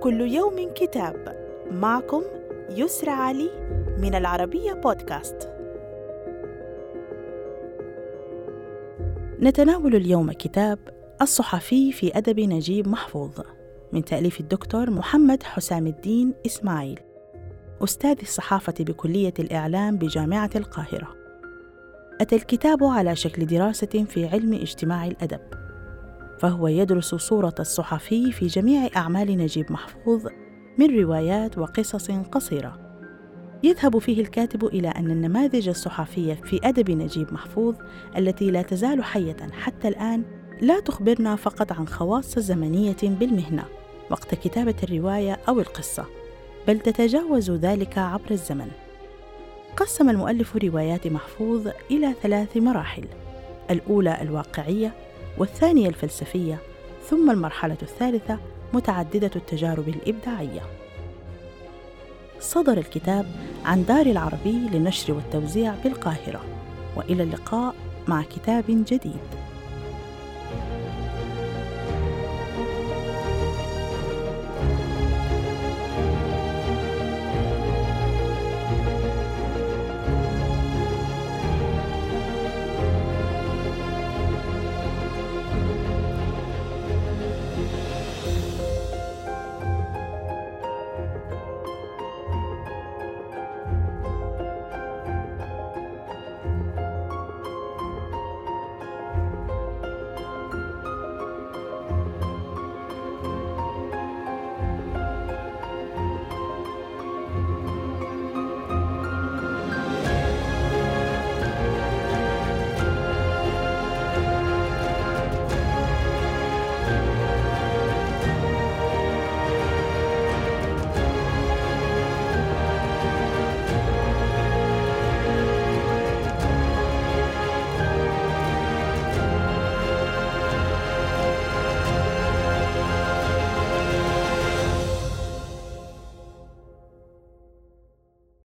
كل يوم كتاب. معكم يسرى علي من العربية بودكاست. نتناول اليوم كتاب الصحفي في أدب نجيب محفوظ من تأليف الدكتور محمد حسام الدين إسماعيل أستاذ الصحافة بكلية الإعلام بجامعة القاهرة. أتى الكتاب على شكل دراسة في علم اجتماع الأدب. فهو يدرس صورة الصحفي في جميع أعمال نجيب محفوظ من روايات وقصص قصيرة. يذهب فيه الكاتب إلى أن النماذج الصحفية في أدب نجيب محفوظ التي لا تزال حية حتى الآن لا تخبرنا فقط عن خواص زمنية بالمهنة وقت كتابة الرواية أو القصة بل تتجاوز ذلك عبر الزمن. قسم المؤلف روايات محفوظ إلى ثلاث مراحل الأولى الواقعية والثانية الفلسفية ثم المرحلة الثالثة متعددة التجارب الإبداعية. صدر الكتاب عن دار العربي للنشر والتوزيع بالقاهرة. وإلى اللقاء مع كتاب جديد.